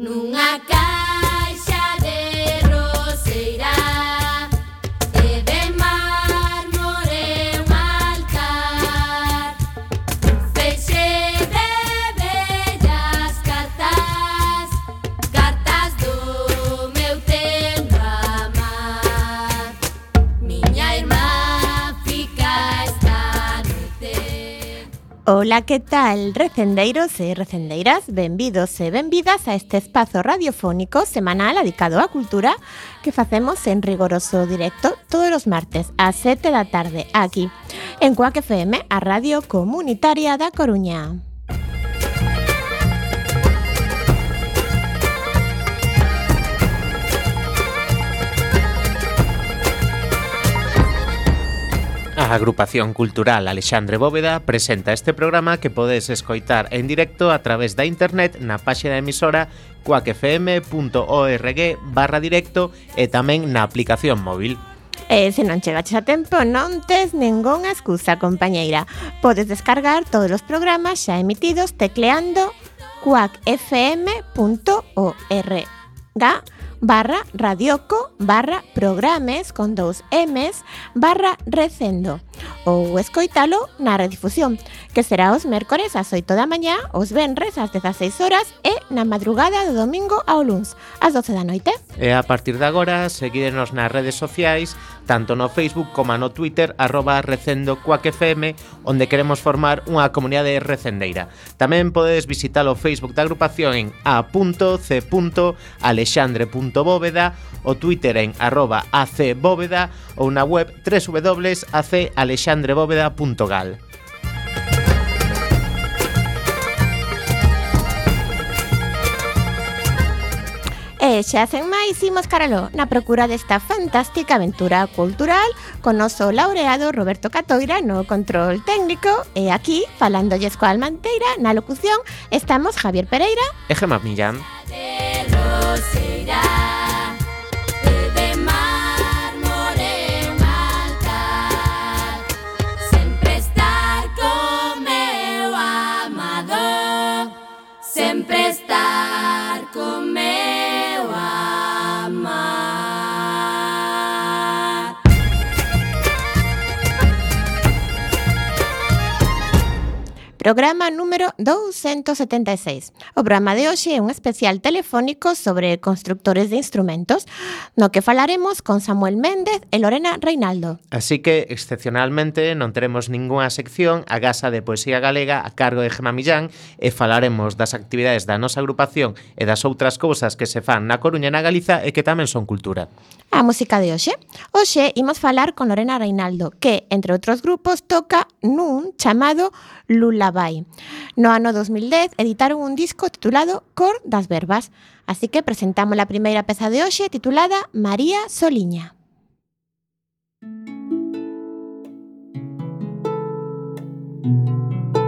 nunha casa Ola, que tal, recendeiros e recendeiras? Benvidos e benvidas a este espazo radiofónico semanal dedicado á cultura que facemos en rigoroso directo todos os martes ás 7 da tarde aquí en Coac FM, a radio comunitaria da Coruña. A agrupación cultural Alexandre Bóveda presenta este programa que podes escoitar en directo a través da internet na páxina emisora coacfm.org barra directo e tamén na aplicación móvil. E se non chegaches a tempo, non tes ningunha excusa, compañeira. Podes descargar todos os programas xa emitidos tecleando coacfm.org barra radioco barra programes con dous M's barra recendo. Ou escoitalo na redifusión que será os mércores ás 8 da mañá os venres ás 16 horas e na madrugada do domingo ao luns ás 12 da noite. E a partir de agora seguídenos nas redes sociais tanto no Facebook como no Twitter arroba recendo cuacfm, onde queremos formar unha comunidade recendeira. Tamén podedes visitar o Facebook da agrupación en a.c.alexandre.bóveda, o Twitter en arroba acbóveda ou na web www.acalexandrebóveda.gal. E xa sen máis imos caralo na procura desta fantástica aventura cultural con oso laureado Roberto Catoira no control técnico. E aquí, falando coa Almanteira, na locución. Estamos Javier Pereira. E Gemma Millán. Programa número 276. O programa de hoxe é un especial telefónico sobre constructores de instrumentos, no que falaremos con Samuel Méndez e Lorena Reinaldo. Así que, excepcionalmente, non teremos ningunha sección a Gasa de Poesía Galega a cargo de Gema Millán e falaremos das actividades da nosa agrupación e das outras cousas que se fan na Coruña e na Galiza e que tamén son cultura. A música de hoxe. Hoxe imos falar con Lorena Reinaldo, que, entre outros grupos, toca nun chamado Lullaby. No ano 2010 editaron un disco titulado Cor das Verbas, así que presentamos a primeira peza de hoxe titulada María Soliña. Música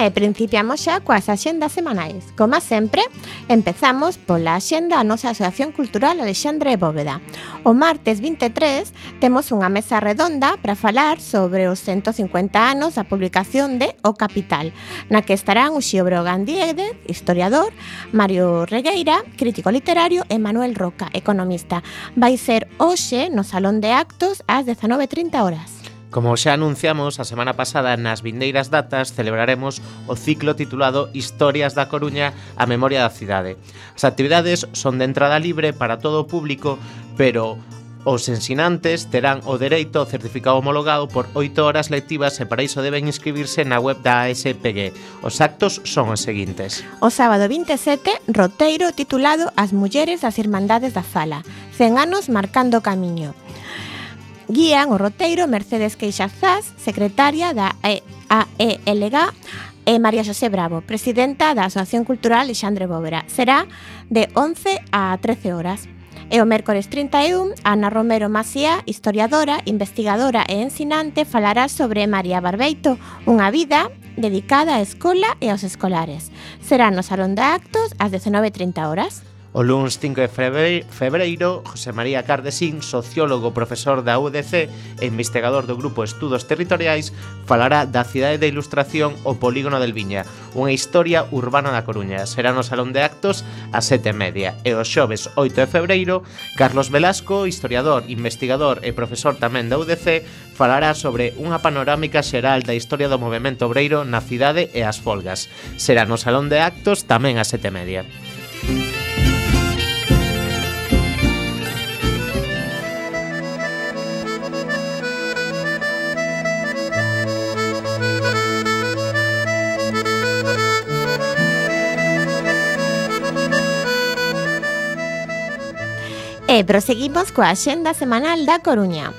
e principiamos xa coas axendas semanais. Como sempre, empezamos pola axenda a nosa Asociación Cultural Alexandre Bóveda. O martes 23 temos unha mesa redonda para falar sobre os 150 anos da publicación de O Capital, na que estarán o Xiobro Gandiede, historiador, Mario Regueira, crítico literario e Manuel Roca, economista. Vai ser hoxe no Salón de Actos ás 19.30 horas. Como xa anunciamos a semana pasada nas vindeiras datas celebraremos o ciclo titulado Historias da Coruña a memoria da cidade. As actividades son de entrada libre para todo o público, pero os ensinantes terán o dereito ao certificado homologado por 8 horas lectivas e para iso deben inscribirse na web da ASPG. Os actos son os seguintes. O sábado 27, roteiro titulado As mulleres das Irmandades da Fala, 100 anos marcando camiño. Guían o roteiro Mercedes Queixazás, secretaria da AELG, e María Xosé Bravo, presidenta da Asociación Cultural Alexandre Bóvera. Será de 11 a 13 horas. E o mércores 31, Ana Romero Masía, historiadora, investigadora e ensinante, falará sobre María Barbeito, unha vida dedicada á escola e aos escolares. Será no Salón de Actos ás 19.30 horas. O lunes 5 de febreiro, José María Cardesín, sociólogo, profesor da UDC e investigador do Grupo Estudos Territoriais, falará da Cidade da Ilustración o Polígono del Viña, unha historia urbana da Coruña. Será no Salón de Actos a sete media. E o xoves 8 de febreiro, Carlos Velasco, historiador, investigador e profesor tamén da UDC, falará sobre unha panorámica xeral da historia do movimento obreiro na cidade e as folgas. Será no Salón de Actos tamén a sete media. E proseguimos coa xenda semanal da Coruña.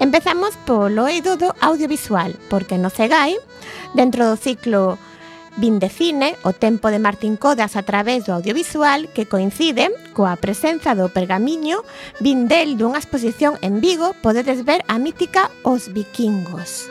Empezamos polo eido do audiovisual, porque no Cegai, dentro do ciclo Vindefine, o tempo de Martín Codas a través do audiovisual que coincide coa presenza do pergamiño Vindel dunha exposición en Vigo podedes ver a mítica Os Vikingos.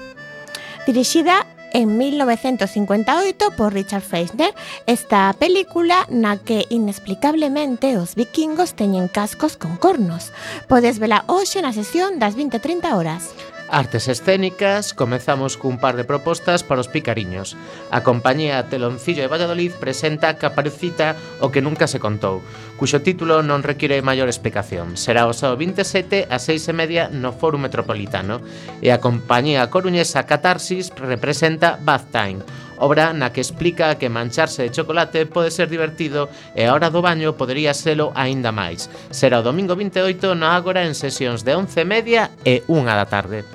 Dirixida en 1958 por Richard Feisner, esta película na que inexplicablemente os vikingos teñen cascos con cornos. Podes vela hoxe na sesión das 20-30 horas. Artes escénicas, comezamos cun par de propostas para os picariños. A compañía Teloncillo de Valladolid presenta Caparucita o que nunca se contou, cuxo título non require maior explicación. Será o sábado 27 a 6 e media no Foro Metropolitano e a compañía coruñesa Catarsis representa Bath Time, obra na que explica que mancharse de chocolate pode ser divertido e a hora do baño podería selo aínda máis. Será o domingo 28 na Ágora en sesións de 11:30 e 1 da tarde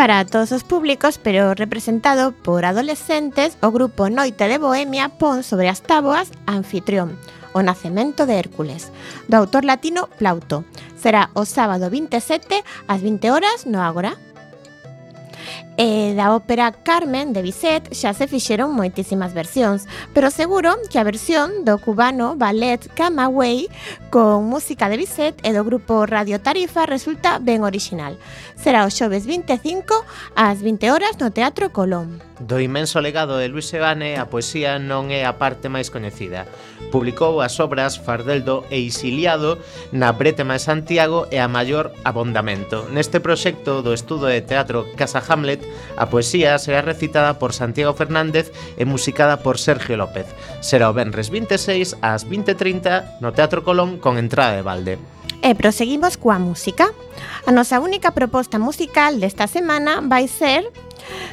para todos os públicos, pero representado por adolescentes, o grupo Noite de Bohemia pon sobre as táboas Anfitrión, o nacemento de Hércules, do autor latino Plauto. Será o sábado 27 ás 20 horas no Ágora. Eh, e da ópera Carmen de Bizet xa se fixeron moitísimas versións, pero seguro que a versión do cubano Ballet Camagüey con música de Bizet e do grupo Radio Tarifa resulta ben original. Será o xoves 25 ás 20 horas no Teatro Colón. Do inmenso legado de Luis Sebane a poesía non é a parte máis coñecida. Publicou as obras Fardeldo e Isiliado na Bretema de Santiago e a Maior Abondamento. Neste proxecto do estudo de teatro Casa Hamlet, a poesía será recitada por Santiago Fernández e musicada por Sergio López. Será o Benres 26 ás 20.30 no Teatro Colón con entrada de balde. E proseguimos coa música. A nosa única proposta musical desta semana vai ser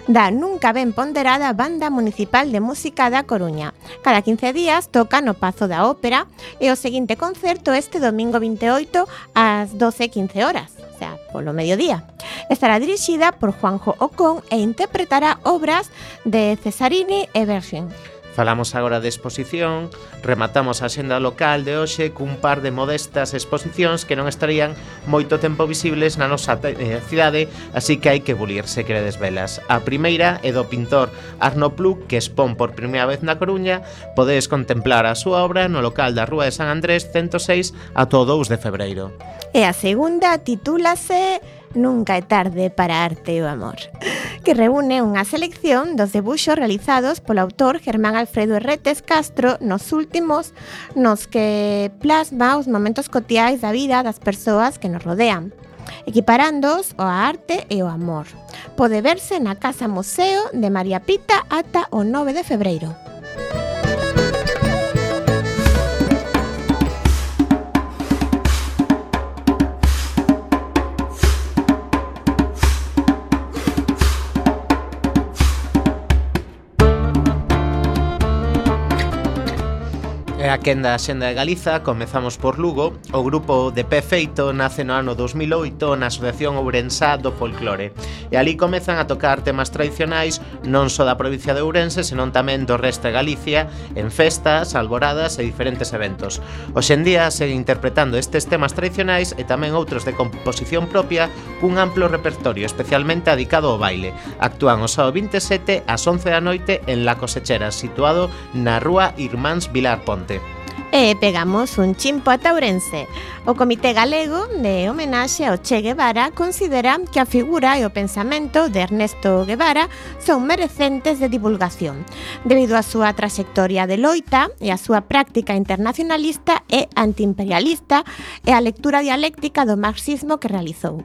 da nunca ben ponderada Banda Municipal de Música da Coruña. Cada 15 días toca no Pazo da Ópera e o seguinte concerto este domingo 28 ás 12.15 horas, o sea, polo mediodía. Estará dirixida por Juanjo Ocón e interpretará obras de Cesarini e Bergen. Falamos agora de exposición, rematamos a xenda local de hoxe cun par de modestas exposicións que non estarían moito tempo visibles na nosa eh, cidade, así que hai que bulir se queredes velas. A primeira é do pintor Arno Pluc, que expón por primeira vez na Coruña, podedes contemplar a súa obra no local da Rúa de San Andrés 106 a todo 2 de febreiro. E a segunda titúlase Nunca é tarde para arte e o amor, que reúne unha selección dos debuxos realizados polo autor Germán Alfredo Herretes Castro nos últimos nos que plasma os momentos cotiais da vida das persoas que nos rodean, equiparándoos ao arte e o amor. Pode verse na Casa Museo de María Pita ata o 9 de febreiro. Quenda da xenda de Galiza comezamos por Lugo. O grupo de Pé Feito nace no ano 2008 na Asociación Ourensá do Folclore. E ali comezan a tocar temas tradicionais non só da provincia de Ourense senón tamén do resto de Galicia en festas, alboradas e diferentes eventos. Hoxendía seguen interpretando estes temas tradicionais e tamén outros de composición propia cun amplo repertorio especialmente dedicado ao baile. Actúan o sábado 27 ás 11 da noite en La Cosechera situado na rúa Irmáns Vilar Ponte. E pegamos un chimpo a Taurense. O Comité Galego de homenaxe ao Che Guevara considera que a figura e o pensamento de Ernesto Guevara son merecentes de divulgación, debido á súa traxectoria de loita e a súa práctica internacionalista e antiimperialista e a lectura dialéctica do marxismo que realizou.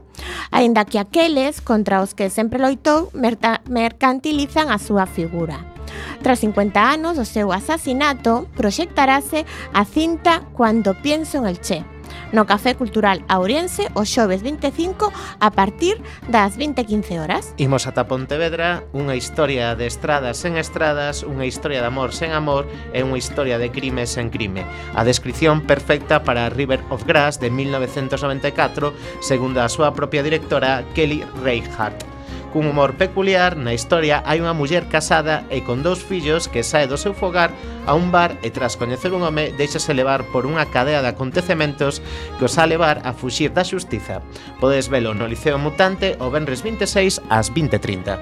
Aínda que aqueles contra os que sempre loitou mercantilizan a súa figura. Tras 50 anos do seu asasinato, proxectarase a cinta Cuando pienso en el Che, no Café Cultural Auriense o xoves 25 a partir das 20:15 horas. Imos ata Pontevedra, unha historia de estradas sen estradas, unha historia de amor sen amor e unha historia de crime sen crime. A descripción perfecta para River of Grass de 1994, segundo a súa propia directora Kelly Reichardt. Cun humor peculiar, na historia hai unha muller casada e con dous fillos que sae do seu fogar a un bar e tras coñecer un home deixase levar por unha cadea de acontecementos que os a levar a fuxir da xustiza. Podes velo no Liceo Mutante o Benres 26 ás 20.30.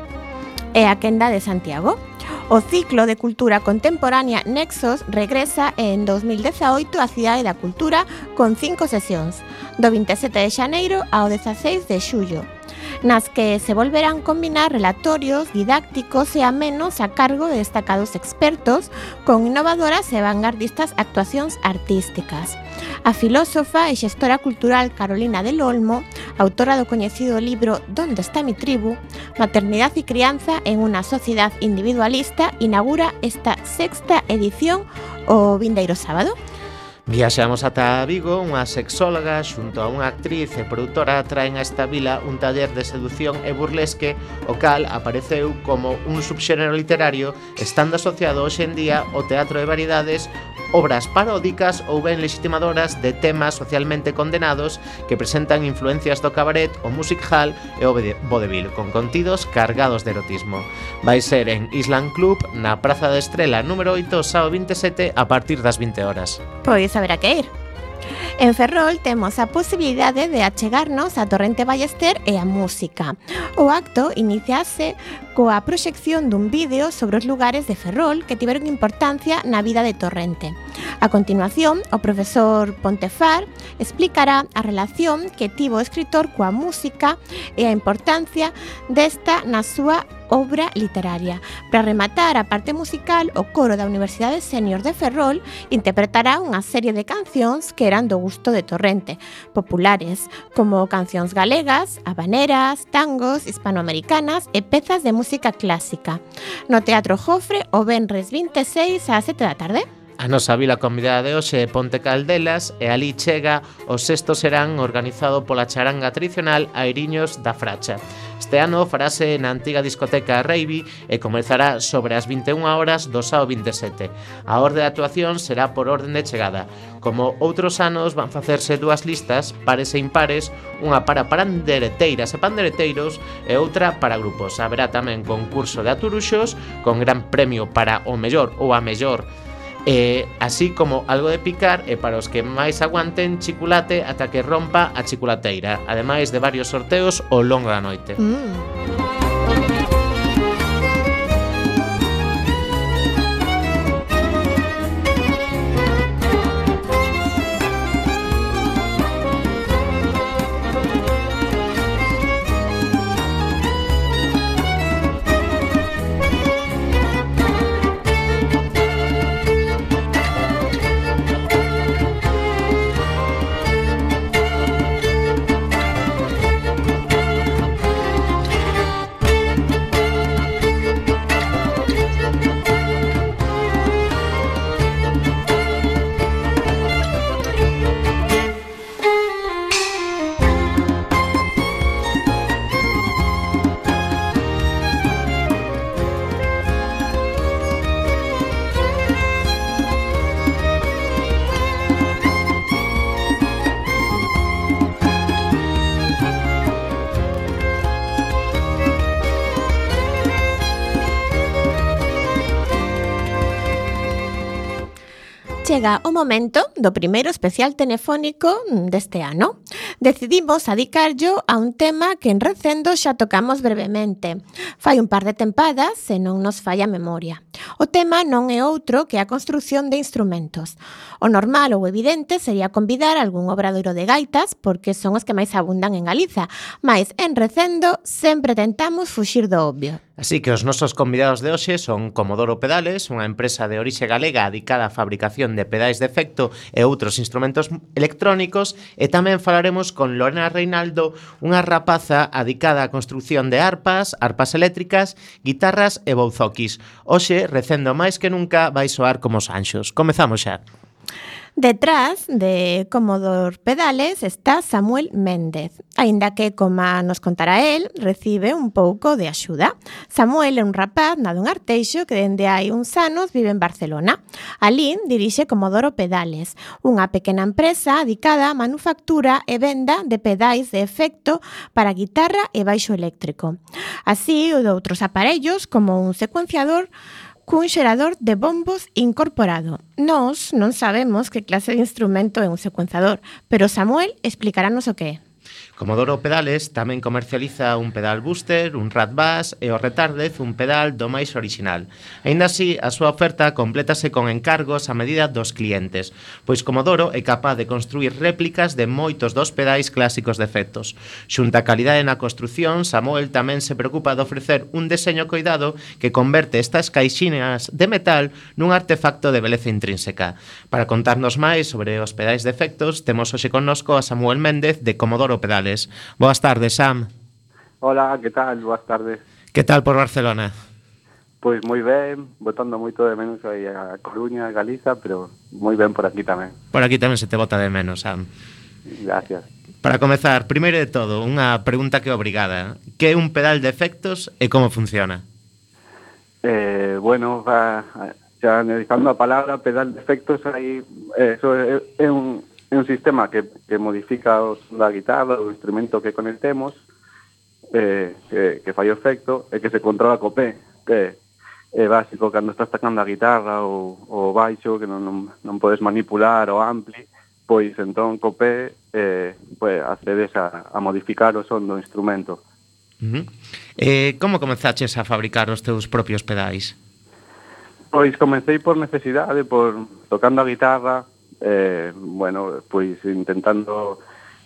E a quenda de Santiago? O ciclo de cultura contemporánea Nexos regresa en 2018 á Cidade da Cultura con cinco sesións, do 27 de xaneiro ao 16 de xullo. Nas que se volverán combinar relatorios didácticos e amenos a cargo de destacados expertos con innovadoras e vanguardistas actuacións artísticas. A filósofa e xestora cultural Carolina del Olmo, autora do coñecido libro Donde está mi tribu? Maternidad y crianza en una sociedad individualista, inaugura esta sexta edición o vindeiro sábado. Viaxamos ata Vigo, unha sexóloga xunto a unha actriz e produtora traen a esta vila un taller de seducción e burlesque o cal apareceu como un subxénero literario estando asociado hoxe en día ao teatro de variedades obras paródicas ou ben legitimadoras de temas socialmente condenados que presentan influencias do cabaret, o music hall e o vodevil, con contidos cargados de erotismo. Vai ser en Island Club, na Praza de Estrela número 8, sábado 27, a partir das 20 horas. Pois haberá que ir. En Ferrol temos a posibilidade de achegarnos a Torrente Ballester e a música. O acto iniciase coa proxección dun vídeo sobre os lugares de Ferrol que tiveron importancia na vida de Torrente. A continuación, o profesor Pontefar explicará a relación que tivo o escritor coa música e a importancia desta na súa obra literaria. Para rematar a parte musical, o coro da Universidade Senior de Ferrol interpretará unha serie de cancións que eran do gusto de Torrente, populares, como cancións galegas, habaneras, tangos, hispanoamericanas e pezas de música clásica. No Teatro Jofre, o Benres 26 ás 7 da tarde. A nosa vila convidada de hoxe é Ponte Caldelas e ali chega o sexto serán organizado pola charanga tradicional Airiños da Fracha. Este ano farase na antiga discoteca Reivi e comezará sobre as 21 horas do sábado 27. A orde de actuación será por orden de chegada. Como outros anos van facerse dúas listas, pares e impares, unha para pandereteiras e pandereteiros e outra para grupos. Haberá tamén concurso de aturuxos con gran premio para o mellor ou a mellor E, así como algo de picar e para os que máis aguanten chiculate ata que rompa a chiculateira, ademais de varios sorteos ao longo da noite. Mm. chega o momento do primeiro especial telefónico deste ano. Decidimos adicarllo a un tema que en recendo xa tocamos brevemente. Fai un par de tempadas se non nos falla a memoria. O tema non é outro que a construción de instrumentos. O normal ou evidente sería convidar algún obradoiro de gaitas porque son os que máis abundan en Galiza, mas en Recendo sempre tentamos fuxir do obvio. Así que os nosos convidados de hoxe son Comodoro Pedales, unha empresa de orixe galega dedicada á fabricación de pedais de efecto e outros instrumentos electrónicos e tamén falaremos con Lorena Reinaldo, unha rapaza adicada á construcción de arpas, arpas eléctricas, guitarras e bouzoquis. Hoxe recendo máis que nunca vai soar como os anxos. Comezamos xa. Detrás de Comodor Pedales está Samuel Méndez. Aínda que, como nos contará el, recibe un pouco de axuda. Samuel é un rapaz nado en Arteixo que dende hai uns anos vive en Barcelona. Alí dirixe Comodoro Pedales, unha pequena empresa dedicada á manufactura e venda de pedais de efecto para guitarra e baixo eléctrico. Así, ou de outros aparellos como un secuenciador, cun xerador de bombos incorporado. Nós non sabemos que clase de instrumento é un secuenciador, pero Samuel explicarános o que é. Comodoro Pedales tamén comercializa un pedal booster, un rat bass e o retardez un pedal do máis orixinal. Aínda así, a súa oferta complétase con encargos a medida dos clientes, pois Comodoro é capaz de construir réplicas de moitos dos pedais clásicos de efectos. Xunta calidade na construción, Samuel tamén se preocupa de ofrecer un deseño coidado que converte estas caixinas de metal nun artefacto de beleza intrínseca. Para contarnos máis sobre os pedais de efectos, temos hoxe connosco a Samuel Méndez de Comodoro Pedales. González. Boas tardes, Sam. Hola, que tal? Boas tardes. Que tal por Barcelona? Pois moi ben, votando moito de menos aí a Coruña, Galiza, pero moi ben por aquí tamén. Por aquí tamén se te vota de menos, Sam. Gracias. Para comezar, primeiro de todo, unha pregunta que obrigada. Que é un pedal de efectos e como funciona? Eh, bueno, va, xa analizando a palabra pedal de efectos, aí, eh, eso é, é un, é un sistema que, que modifica o son da guitarra, o instrumento que conectemos, eh, que, que fai o efecto, e que se controla co pé, que é básico cando estás tocando a guitarra ou o baixo, que non, non, non podes manipular o ampli, pois entón co pé eh, pois, accedes a, a modificar o son do instrumento. Uh -huh. eh, como comenzaches a fabricar os teus propios pedais? Pois comecei por necesidade, por tocando a guitarra, eh, bueno, pois intentando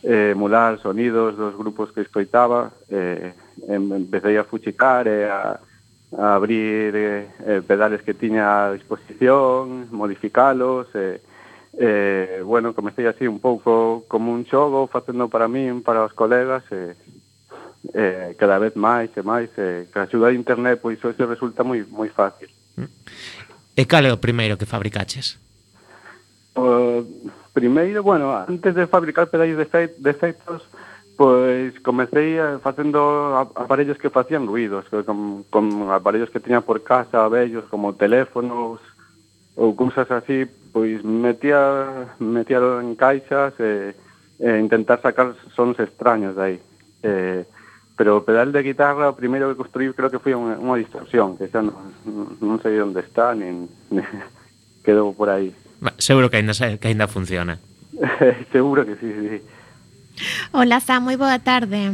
eh, emular sonidos dos grupos que escoitaba, eh, empecé a fuchicar e a, a abrir eh, eh, pedales que tiña a disposición, modificalos, eh, eh, bueno, comecei así un pouco como un xogo, facendo para min, para os colegas, e eh, eh, cada vez máis e máis eh, que a axuda de internet pois eso resulta moi moi fácil. Mm. E cal é o primeiro que fabricaches? Pois, primeiro, bueno, antes de fabricar pedais de, fe, de efectos, pois comecei facendo aparellos que facían ruidos, con, con aparellos que tiña por casa, vellos, como teléfonos, ou cousas así, pois metía, metía en caixas e, e intentar sacar sons extraños dai. Eh, pero o pedal de guitarra o primeiro que construí creo que foi unha, unha distorsión, que xa non, non sei onde está, nin, nin quedou por aí. Seguro que ainda, que ainda funciona. Seguro que sí, sí. Hola, Sam, moi boa tarde.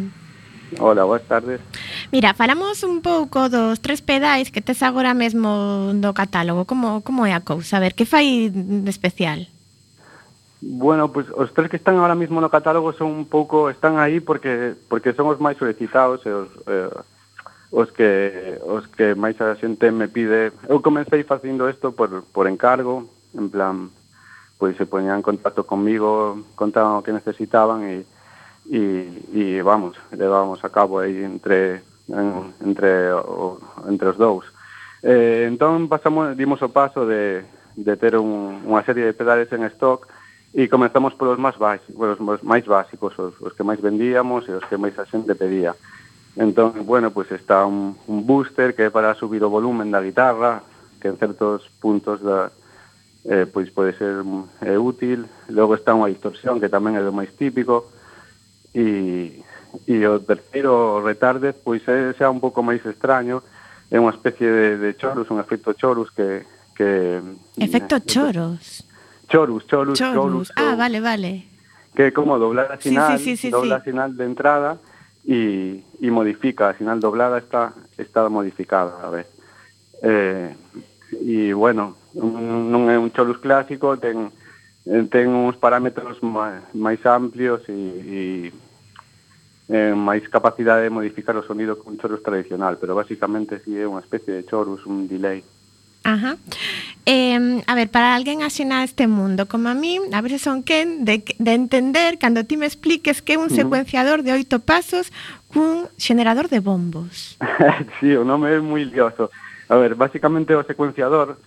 Hola, boas tardes. Mira, falamos un pouco dos tres pedais que tes agora mesmo do catálogo. Como, como é a cousa? A ver, que fai de especial? Bueno, pues os tres que están ahora mismo no catálogo son un pouco están aí porque porque son os máis solicitados e os eh, os que os que máis a xente me pide. Eu comecei facendo isto por por encargo, en plan, pois se poñían en contacto conmigo, contaban o que necesitaban e, e, e vamos, levábamos a cabo aí entre, en, entre, o, entre os dous. Eh, entón pasamos, dimos o paso de, de ter un, unha serie de pedales en stock e comenzamos polos máis básicos, os máis básicos, os, os que máis vendíamos e os que máis a xente pedía. Entón, bueno, pois pues está un, un booster que é para subir o volumen da guitarra, que en certos puntos da, eh, pois pode ser mm, é útil. Logo está unha distorsión que tamén é do máis típico e, e o terceiro o retardes pois é xa un pouco máis extraño, é unha especie de, de chorus, un efecto chorus que... que mm, efecto eh, choros? Chorus, chorus, chorus. chorus ah, vale, vale. Que é como doblar a sinal, sí, sí, sí, sí, dobla sí. sinal de entrada e, e modifica, a sinal doblada está, está modificada a ver. Eh, e bueno, non é un Cholus clásico, ten ten uns parámetros máis amplios e, e eh, máis capacidade de modificar o sonido que un chorus tradicional, pero basicamente si sí é unha especie de chorus, un delay. Ajá. Eh, a ver, para alguén asina este mundo como a mí, a veces son quen de, de entender cando ti me expliques que é un secuenciador de oito pasos cun xenerador de bombos. sí, o nome é moi lioso. A ver, basicamente o secuenciador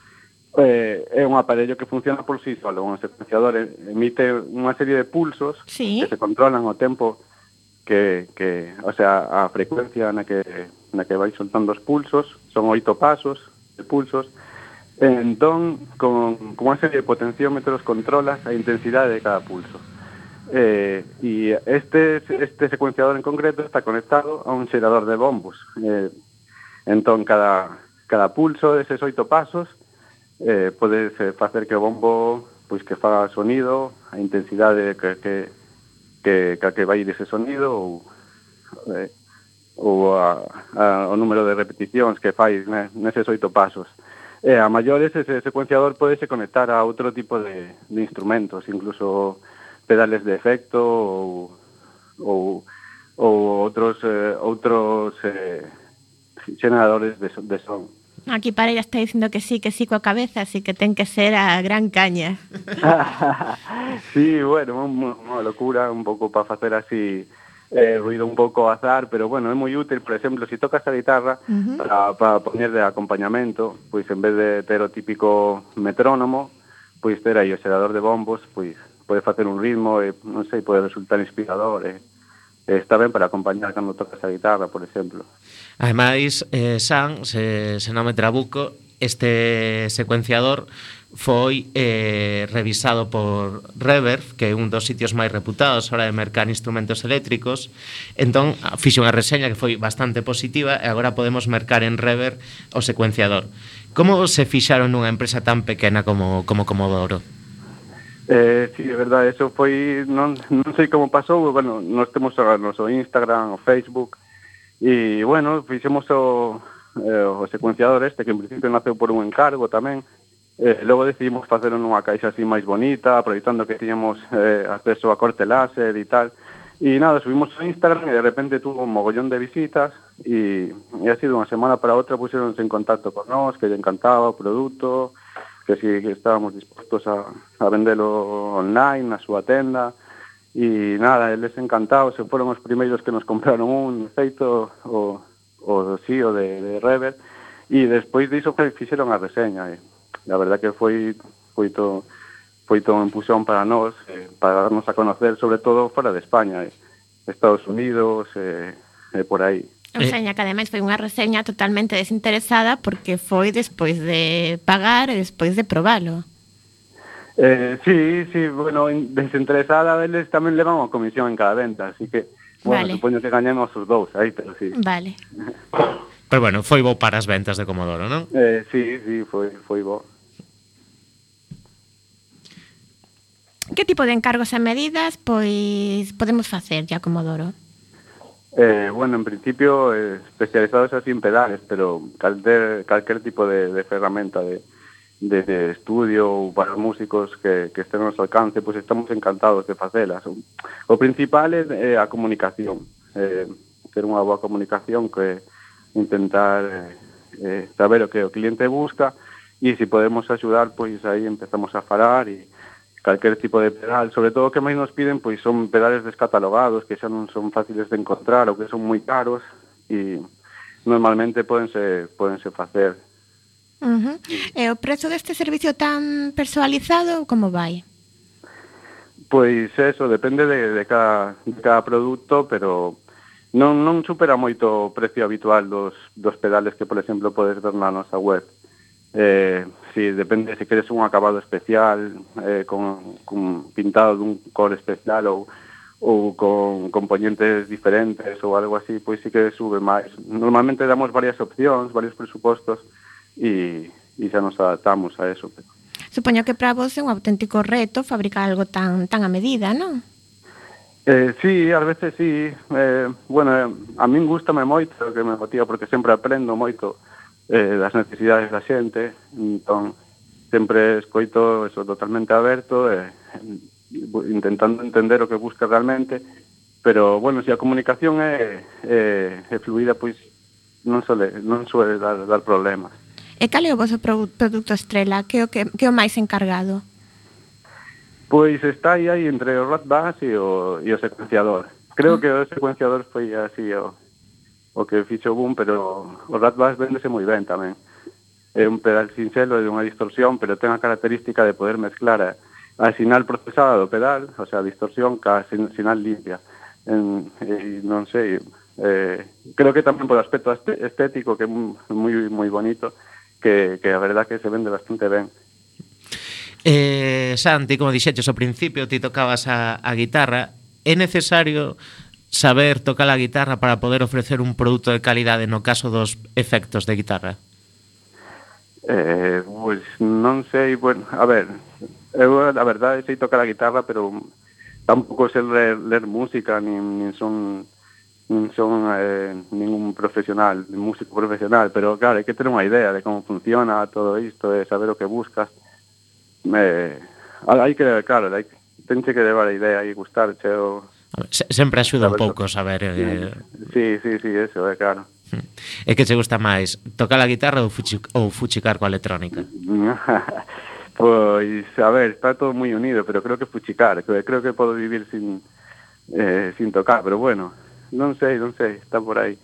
eh, é un aparello que funciona por sí solo. Un secuenciador emite unha serie de pulsos sí. que se controlan o tempo que, que o sea, a frecuencia na que, na que vai soltando os pulsos, son oito pasos de pulsos, entón, con, con unha serie de potenciómetros controlas a intensidade de cada pulso. Eh, y este, este secuenciador en concreto está conectado a un xerador de bombos. Eh, entón, cada, cada pulso deses oito pasos eh, podes eh, facer que o bombo pois que faga sonido, a intensidade que, que, que, que vai ir ese sonido ou, eh, ou a, a, o número de repeticións que fai ne, neses oito pasos. E a maiores ese secuenciador podese conectar a outro tipo de, de instrumentos, incluso pedales de efecto ou, ou, ou outros, eh, outros eh, generadores de, de son. Aquí Pareira está dicindo que sí, que sí coa cabeza, así que ten que ser a gran caña. sí, bueno, un- unha locura un pouco para facer así eh, ruido un pouco ao azar, pero bueno, é moi útil, por exemplo, se si tocas a guitarra para, para poñer de acompañamento, pois en vez de ter o típico metrónomo, pois ter aí o xerador de bombos, pois pode facer un ritmo e non sei, pode resultar inspirador e, e está ben para acompañar cando tocas a guitarra, por exemplo. Ademais, eh, San, se, se non me trabuco, este secuenciador foi eh, revisado por Reverb, que é un dos sitios máis reputados hora de mercar instrumentos eléctricos. Entón, fixe unha reseña que foi bastante positiva e agora podemos mercar en Reverb o secuenciador. Como se fixaron nunha empresa tan pequena como, como Comodoro? Eh, sí, é verdade, eso foi, non, non sei como pasou, bueno, nós temos agora o noso Instagram, o Facebook, E, bueno, fixemos o, eh, o secuenciador este, que en principio naceu por un encargo tamén, eh, logo decidimos facelo nunha caixa así máis bonita, aproveitando que tiñamos eh, acceso a corte láser e tal, E nada, subimos a Instagram e de repente tuvo un mogollón de visitas e, e así de unha semana para outra puxeronse en contacto con nós, que lle encantaba o produto, que si que estábamos dispostos a, a vendelo online na súa tenda. E nada, eles encantados, se foron os primeiros que nos compraron un feito o, o sío de, de Rever, e despois diso que fixeron a reseña. E, la verdad que foi foi to, foi to un empujón para nós, eh, para darnos a conocer, sobre todo fora de España, eh, Estados Unidos, eh, eh, por aí. O Reseña que ademais foi unha reseña totalmente desinteresada porque foi despois de pagar e despois de probalo. Eh, sí, sí, bueno, in- desinteresada deles tamén levan unha comisión en cada venta, así que, bueno, Vale. supoño que gañemos os dous aí, pero sí. Vale. Pero bueno, foi bo para as ventas de Comodoro, non? Eh, sí, sí, foi, foi bo. Que tipo de encargos e medidas pois podemos facer ya Comodoro? Eh, bueno, en principio, eh, especializados así en pedales, pero calter, calquer tipo de, de ferramenta de, de estudio ou para músicos que, que estén ao noso alcance, pois estamos encantados de facelas. O principal é a comunicación, eh, ter unha boa comunicación que intentar eh, eh saber o que o cliente busca e se si podemos axudar, pois aí empezamos a falar e calquer tipo de pedal, sobre todo o que máis nos piden, pois son pedales descatalogados que xa non son fáciles de encontrar ou que son moi caros e normalmente podense, podense facer Uh -huh. E o prezo deste servicio tan personalizado, como vai? Pois eso, depende de, de, cada, de cada produto, pero non, non supera moito o precio habitual dos, dos pedales que, por exemplo, podes ver na nosa web. Eh, si, depende se queres un acabado especial, eh, con, con pintado dun cor especial ou ou con componentes diferentes ou algo así, pois sí que sube máis. Normalmente damos varias opcións, varios presupostos, e, e xa nos adaptamos a eso. Pero... Supoño que para vos é un auténtico reto fabricar algo tan tan a medida, non? Eh, sí, ás veces sí. Eh, bueno, eh, a min gustame moito que me motiva porque sempre aprendo moito eh, das necesidades da xente, entón sempre escoito eso totalmente aberto e eh, intentando entender o que busca realmente, pero bueno, se si a comunicación é, é, é fluida, pois non suele, non suele dar, dar problemas. E cal é o vosso produto estrela? Que é o, que, que é o máis encargado? Pois está aí, aí entre o Rat Bass e o, e o secuenciador. Creo ah. que o secuenciador foi así o, o que fixo boom, pero o Rat Bass vendese moi ben tamén. É un pedal sinxelo de unha distorsión, pero ten a característica de poder mezclar a, a sinal procesada do pedal, o sea, a distorsión, ca sin, sinal limpia. En, e, non sei, eh, creo que tamén por aspecto estético, que é moi, moi bonito, que, que a verdad que se vende bastante ben. Eh, Santi, como dixeches ao principio, ti tocabas a, a guitarra. É necesario saber tocar a guitarra para poder ofrecer un produto de calidade no caso dos efectos de guitarra? Eh, pois pues, non sei, bueno, a ver, eu a verdade sei tocar a guitarra, pero tampouco sei ler, ler música, nin, nin son non son eh, ningún profesional, músico profesional, pero claro, hai que ter unha idea de como funciona todo isto, de saber o que buscas. Eh, Me... Hai que, claro, hai que, tenche que levar a idea e gustarche o... Ver, se, sempre axuda un pouco saber... Eh... Sí, sí, sí, eso, é eh, claro. É que che gusta máis tocar a guitarra ou, fuchi, ou fuchicar coa electrónica? pois, a ver, está todo moi unido, pero creo que fuchicar, creo que podo vivir sin, eh, sin tocar, pero bueno, non sei, non sei, está por aí.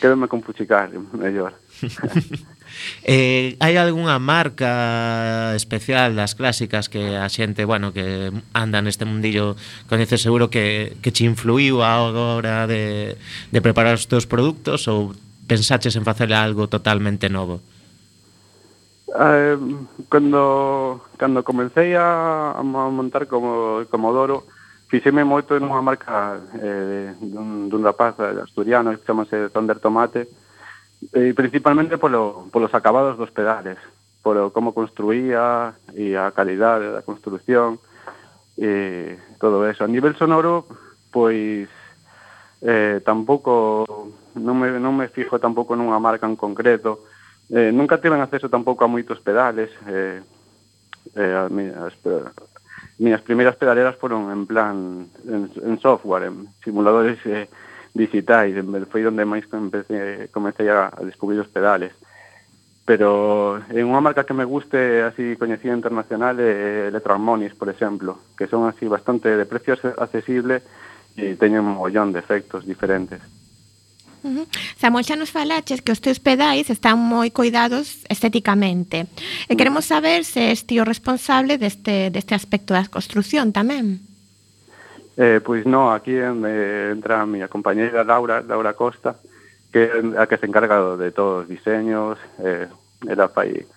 Quédome con Puchicar, mellor. eh, hai algunha marca especial das clásicas que a xente, bueno, que anda neste mundillo coñece seguro que, que che influiu a hora de, de preparar os teus produtos ou pensaches en facer algo totalmente novo? Eh, cando, cando comecei a, a montar como Comodoro, fixeme moito nunha marca eh, dun, dun rapaz asturiano que chamase Thunder Tomate, eh, principalmente polo, polos acabados dos pedales, polo como construía e a calidade da construción, e eh, todo eso. A nivel sonoro, pois eh, tampouco non me, non me fijo tampouco nunha marca en concreto. Eh, nunca tiven acceso tampouco a moitos pedales, eh, eh, as, as, Minhas primeiras pedaleras foron en plan en, en software, en simuladores eh, digitais, en, foi onde máis comecei, comecei a, a descubrir os pedales. Pero en unha marca que me guste así coñecida internacional é eh, Electroharmonics, por exemplo, que son así bastante de precio accesible e teñen un mollón de efectos diferentes. Uh -huh. Samuel xa nos falaches que os teus pedais están moi cuidados estéticamente. Eh, e queremos saber se és ti o responsable deste, deste aspecto da construción tamén. Eh, pois non, aquí eh, entra a miña compañeira Laura, Laura Costa, que é a que se encarga de todos os diseños, eh, ela fai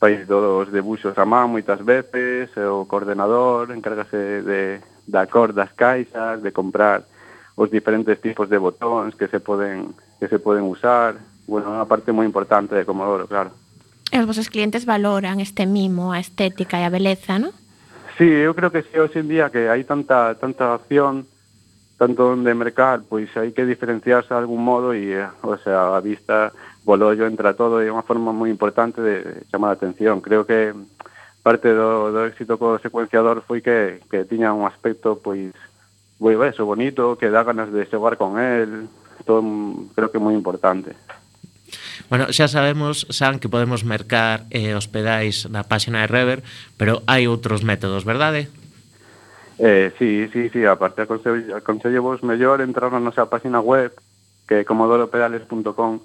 fai todos os debuxos a man moitas veces, o coordenador encárgase de, da cor das caixas, de comprar os diferentes tipos de botóns que se poden que se poden usar, bueno, unha parte moi importante de Comodoro, claro. E os vosos clientes valoran este mimo, a estética e a beleza, non? Sí, eu creo que sí, hoxe en día que hai tanta tanta opción tanto onde mercar, pois hai que diferenciarse de algún modo e, eh, o sea, a vista, bolollo, entra todo, e é unha forma moi importante de chamar a atención. Creo que parte do, do éxito co secuenciador foi que, que tiña un aspecto pois bueno, eso bonito, que da ganas de xogar con él. Todo, mm, creo que muy importante. Bueno, xa sabemos, San, que podemos mercar eh, os pedais na páxina de Rever, pero hai outros métodos, verdade? Eh, sí, sí, sí, aparte aconsello, aconsello vos mellor entrar na nosa página web que é comodoro.pedales.com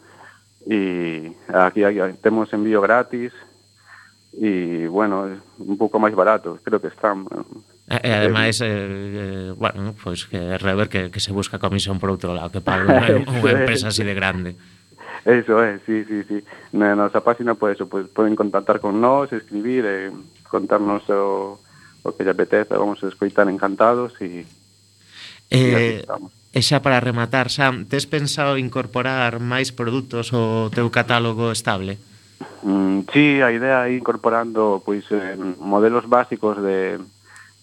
e aquí, aquí temos envío gratis e, bueno, un pouco máis barato, creo que están Eh, eh, e, e ademais, eh, eh, bueno, pois pues que rever que, que se busca comisión por outro lado, que paga unha, unha empresa así de grande. Eso es, sí, sí, sí. Na nosa página, pues, pues poden contactar con nós, escribir, eh, contarnos o, o que lle apeteza, vamos a escoitar encantados e... Eh, e xa para rematar, Sam, tes pensado incorporar máis produtos ao teu catálogo estable? Mm, sí, a idea é incorporando pois, eh, modelos básicos de,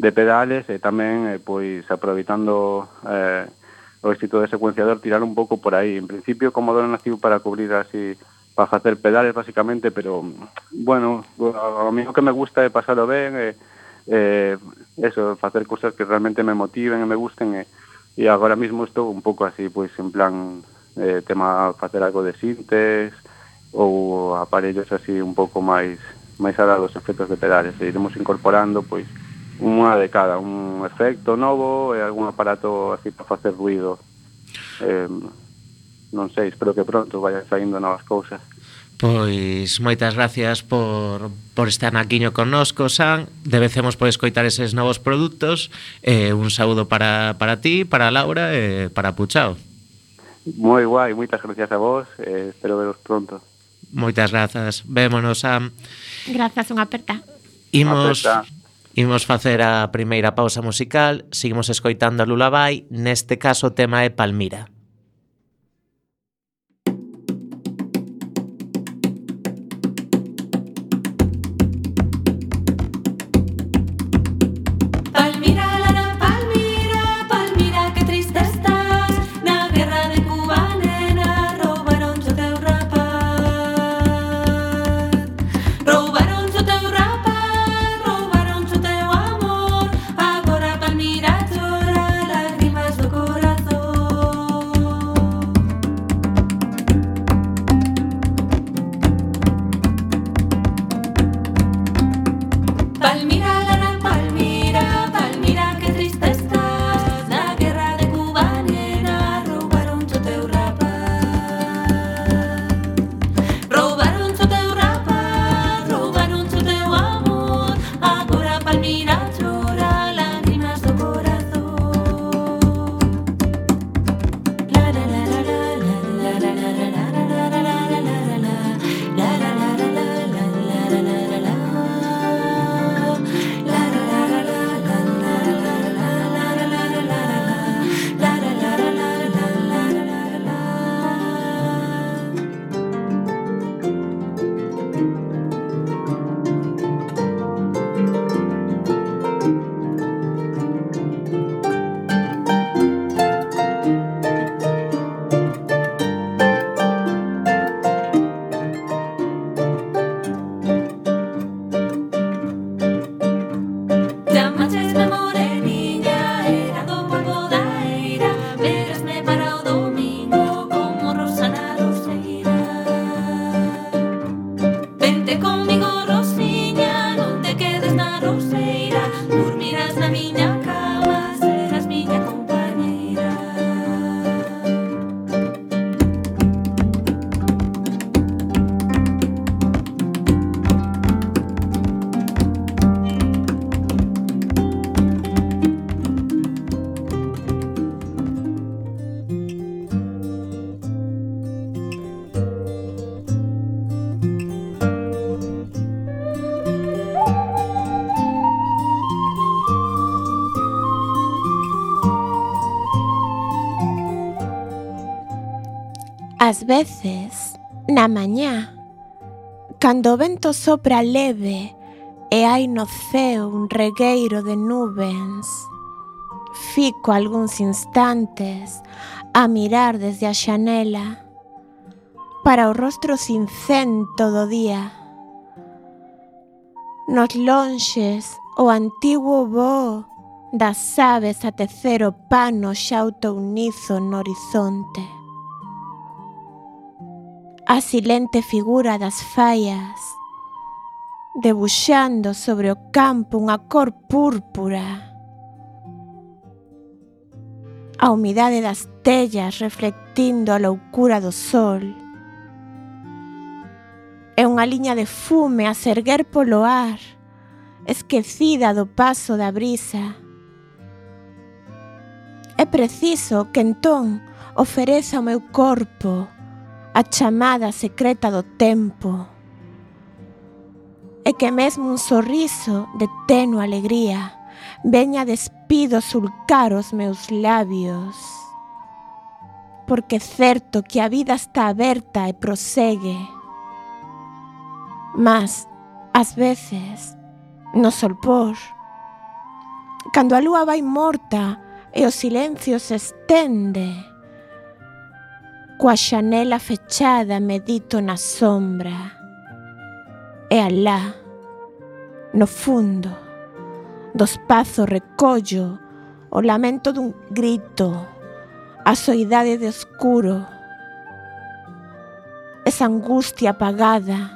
de pedales e tamén eh, pois aproveitando eh, o éxito de secuenciador tirar un pouco por aí. En principio Commodore naciu para cubrir así para facer pedales basicamente, pero bueno, a mí o que me gusta é pasalo ben e eh, eso, facer cousas que realmente me motiven e me gusten eh, e, e agora mesmo estou un pouco así, pois en plan eh, tema facer algo de sintes ou aparellos así un pouco máis máis arados efectos de pedales e iremos incorporando pois unha de cada, un efecto novo e algún aparato así para facer ruido. Eh, non sei, espero que pronto vayan saindo novas cousas. Pois moitas gracias por, por estar naquiño connosco, San. Debecemos por escoitar eses novos produtos. Eh, un saúdo para, para ti, para Laura e eh, para Puchao. Moi guai, moitas gracias a vos. Eh, espero veros pronto. Moitas grazas. Vémonos, Sam. Grazas, unha aperta. Imos... Aperta. Imos facer a primeira pausa musical, seguimos escoitando a Lullaby, neste caso o tema é Palmira. veces, na mañá, cando o vento sopra leve e hai no ceo un regueiro de nubens, fico algúns instantes a mirar desde a xanela para o rostro sincento do día. Nos lonxes o antigo voo das aves a tecer o pano xa o no horizonte a silente figura das faias, debuxando sobre o campo unha cor púrpura. A humidade das tellas reflectindo a loucura do sol. E unha liña de fume a serguer polo ar, esquecida do paso da brisa. É preciso que entón ofereza o meu corpo a chamada secreta do tempo e que mesmo un sorriso de teno alegría veña despido sulcar os meus labios. Porque certo que a vida está aberta e prosegue, mas, ás veces, no solpor, cando a lúa vai morta e o silencio se estende, coa xanela fechada medito na sombra e alá, no fundo do espazo recollo o lamento dun grito, a soidade de oscuro, esa angustia apagada,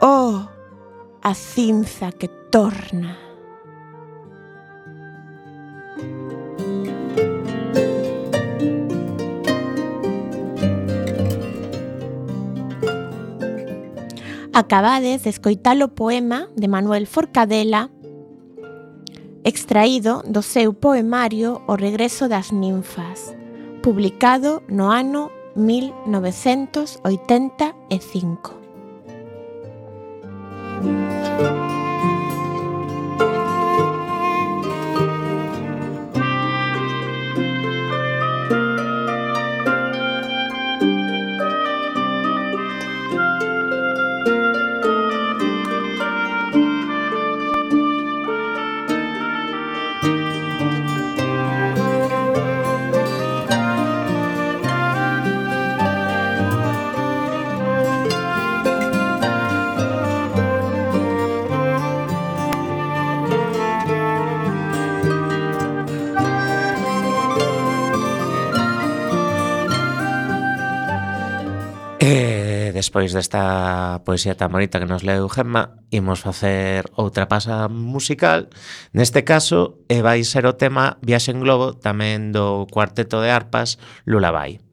oh, a cinza que torna. Acabades de escoitar o poema de Manuel Forcadela extraído do seu poemario O regreso das ninfas, publicado no ano 1985. despois desta poesía tan bonita que nos leu Gemma, imos facer outra pasa musical. Neste caso, e vai ser o tema Viaxe en Globo, tamén do cuarteto de arpas Lullaby.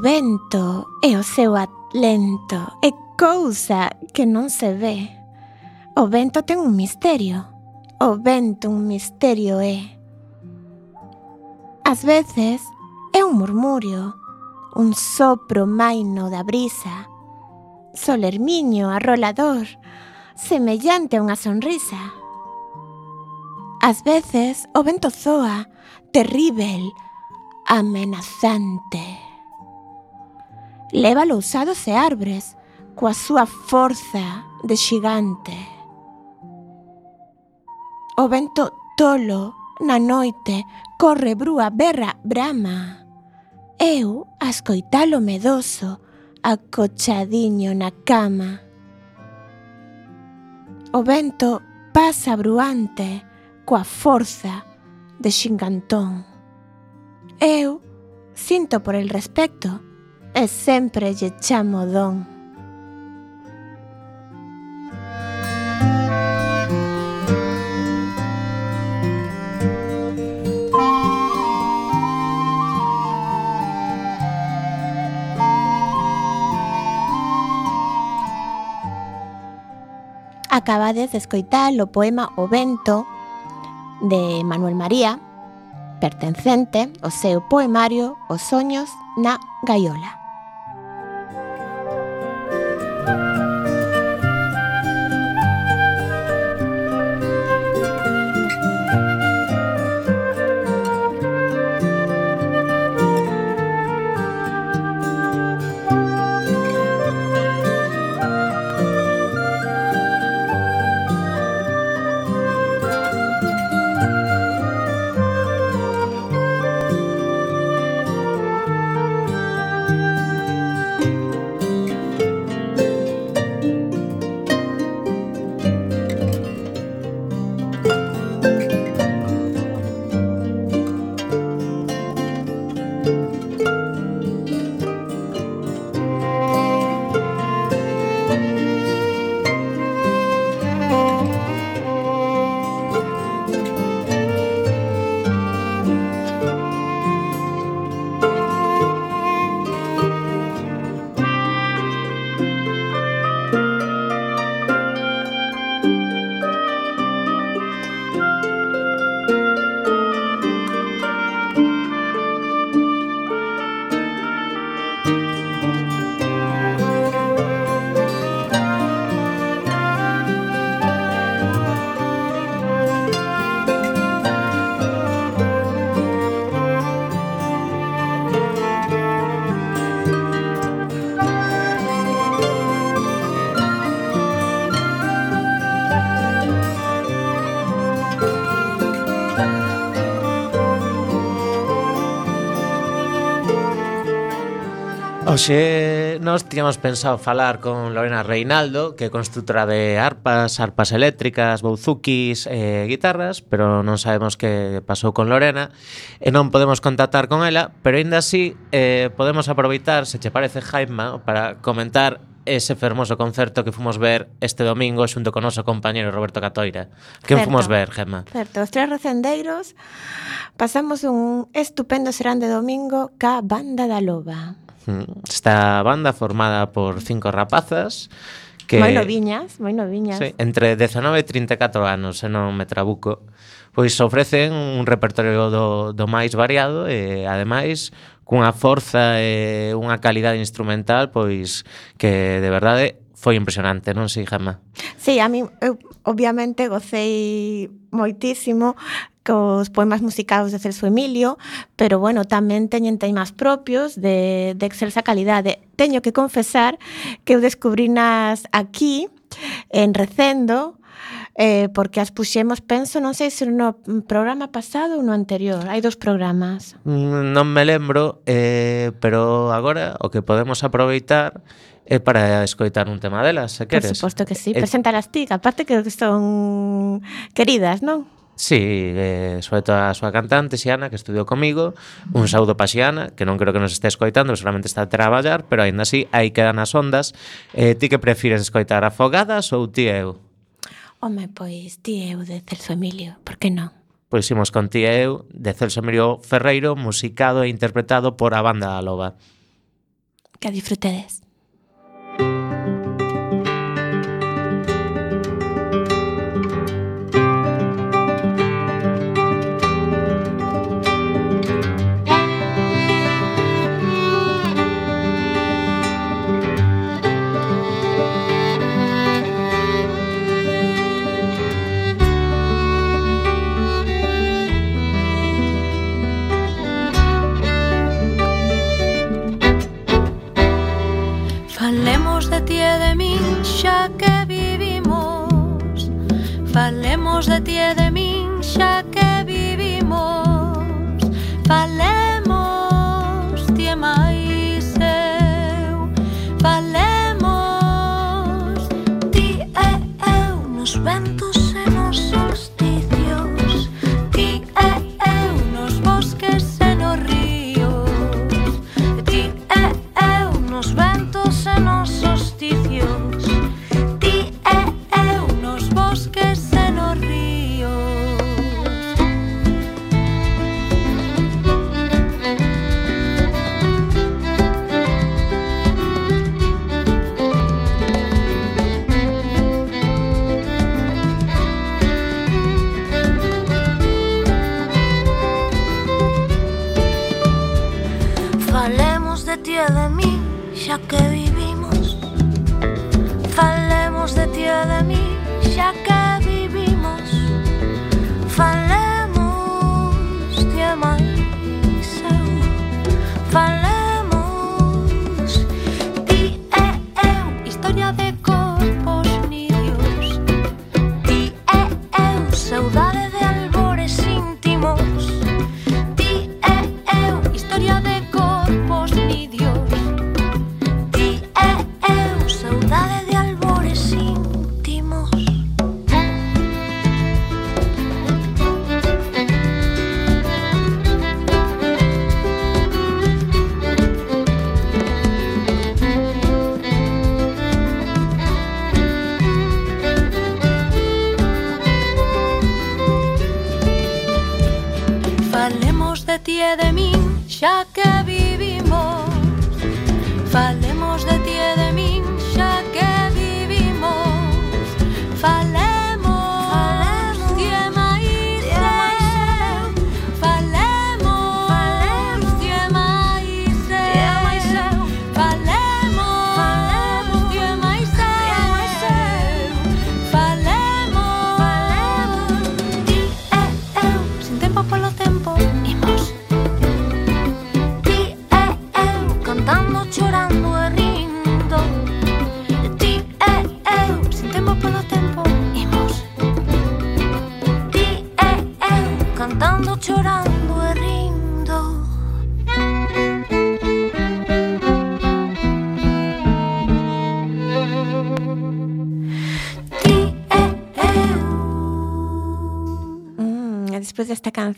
vento e o seu atlento é cousa que non se ve. O vento ten un misterio. O vento un misterio é. Ás veces é un murmurio, un sopro maino da brisa, solermiño arrolador, semellante a unha sonrisa. Ás veces o vento zoa, terrível, amenazante leva lousados e arbres coa súa forza de xigante. O vento tolo na noite corre brúa berra brama. Eu a escoitalo medoso, acochadiño na cama. O vento pasa bruante coa forza de xingantón. Eu sinto por el respecto e sempre lle chamo Don. acabades de escoitar o poema O vento de Manuel María, pertencente ao seu poemario Os soños na gaiola. Oxe, nos tiñamos pensado falar con Lorena Reinaldo, que é construtora de arpas, arpas eléctricas, bouzukis e eh, guitarras, pero non sabemos que pasou con Lorena e non podemos contactar con ela, pero aínda así eh, podemos aproveitar, se che parece Jaime, para comentar ese fermoso concerto que fomos ver este domingo xunto con noso compañeiro Roberto Catoira. Que certo, fomos ver, Gemma? Certo, os tres recendeiros pasamos un estupendo serán de domingo ca Banda da Loba. Mm. Esta banda formada por cinco rapazas que... Moi noviñas, moi noviñas. Sí, entre 19 e 34 anos, se non me trabuco. Pois ofrecen un repertorio do, do máis variado e, ademais, cunha forza e unha calidade instrumental pois que de verdade foi impresionante, non sei, Gemma? Sí, a mí eu obviamente gocei moitísimo cos poemas musicados de Celso Emilio, pero bueno, tamén teñen temas propios de, de excelsa calidade. Teño que confesar que eu descubrinas aquí, en Recendo, eh, porque as puxemos, penso, non sei se no programa pasado ou no anterior, hai dos programas. Mm, non me lembro, eh, pero agora o que podemos aproveitar é para escoitar un tema delas, se queres. Por suposto que sí, eh, preséntalas ti, aparte que son queridas, non? Sí, eh, sobre todo a súa cantante, Xiana, que estudiou comigo Un saúdo pa Xiana, que non creo que nos este escoitando Seguramente está a traballar, pero aínda así Aí quedan as ondas eh, Ti que prefires escoitar afogadas ou ti eu? Home, pois ti eu de Celso Emilio, por que non? Pois imos con ti eu de Celso Emilio Ferreiro Musicado e interpretado por a banda Aloba Que disfrutedes falemos de ti e de min xa que vivimos. Falemos ti e máis eu. Falemos ti e eu nos ventos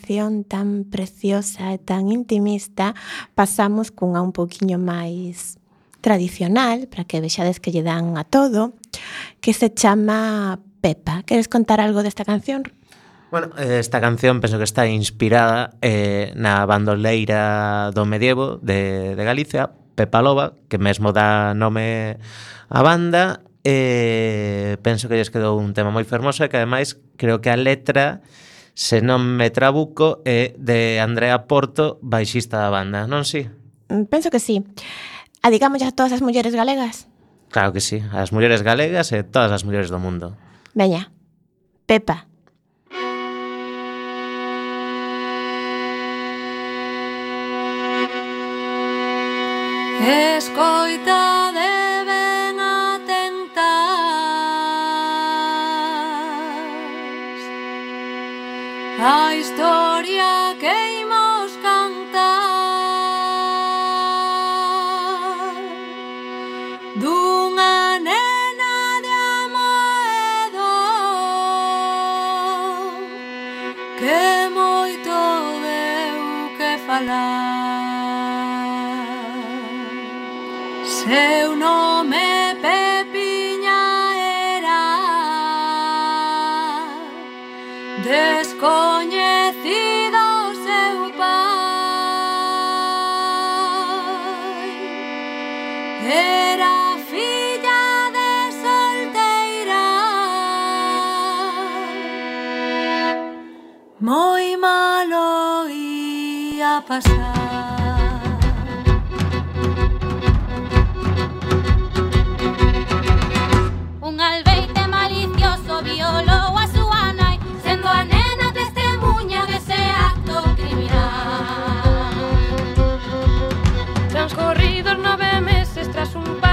canción tan preciosa e tan intimista, pasamos cunha un poquinho máis tradicional, para que vexades que lle dan a todo, que se chama Pepa. Queres contar algo desta canción? Bueno, esta canción penso que está inspirada eh, na bandoleira do medievo de, de Galicia, Pepa Loba, que mesmo dá nome á banda, e eh, penso que lles quedou un tema moi fermoso e que ademais creo que a letra se non me trabuco, é de Andrea Porto, baixista da banda, non si? Mm, penso que sí. Adigámolle ah, a todas as mulleres galegas. Claro que sí, as mulleres galegas e todas as mulleres do mundo. Veña, Pepa. Escoitade a historia queima violou a súa nai Sendo a nena testemunha dese acto criminal. Transcorridos nove meses tras un par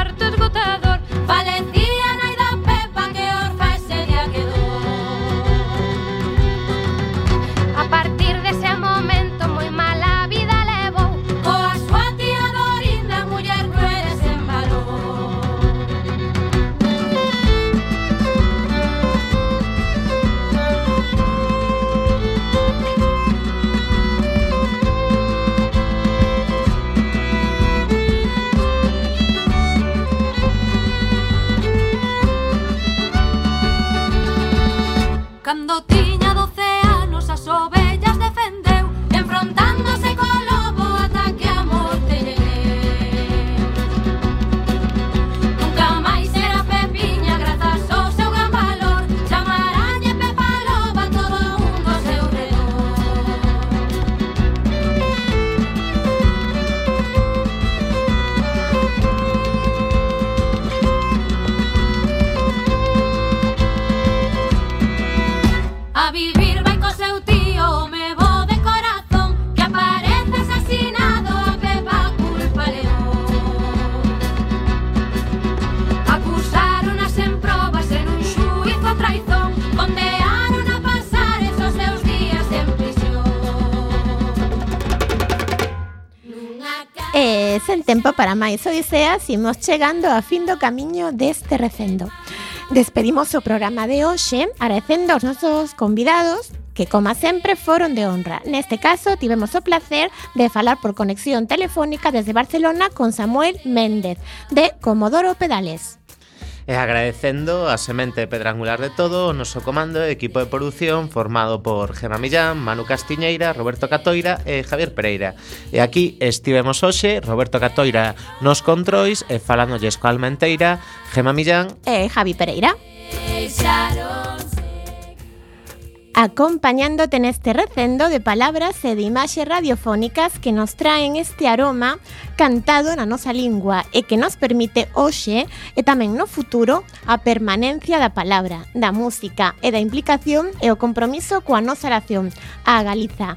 sen tempo para máis odiseas imos chegando a fin do camiño deste recendo. Despedimos o programa de hoxe agradecendo aos nosos convidados que como sempre foron de honra. Neste caso, tivemos o placer de falar por conexión telefónica desde Barcelona con Samuel Méndez, de Comodoro Pedales e agradecendo a semente pedrangular de todo o noso comando e equipo de produción formado por Gema Millán, Manu Castiñeira, Roberto Catoira e Javier Pereira. E aquí estivemos hoxe Roberto Catoira nos controis e falándolle coa Almenteira, Gema Millán e Javi Pereira. Deixaron acompañándote neste recendo de palabras e de imaxes radiofónicas que nos traen este aroma cantado na nosa lingua e que nos permite hoxe e tamén no futuro a permanencia da palabra, da música e da implicación e o compromiso coa nosa nación, a Galiza.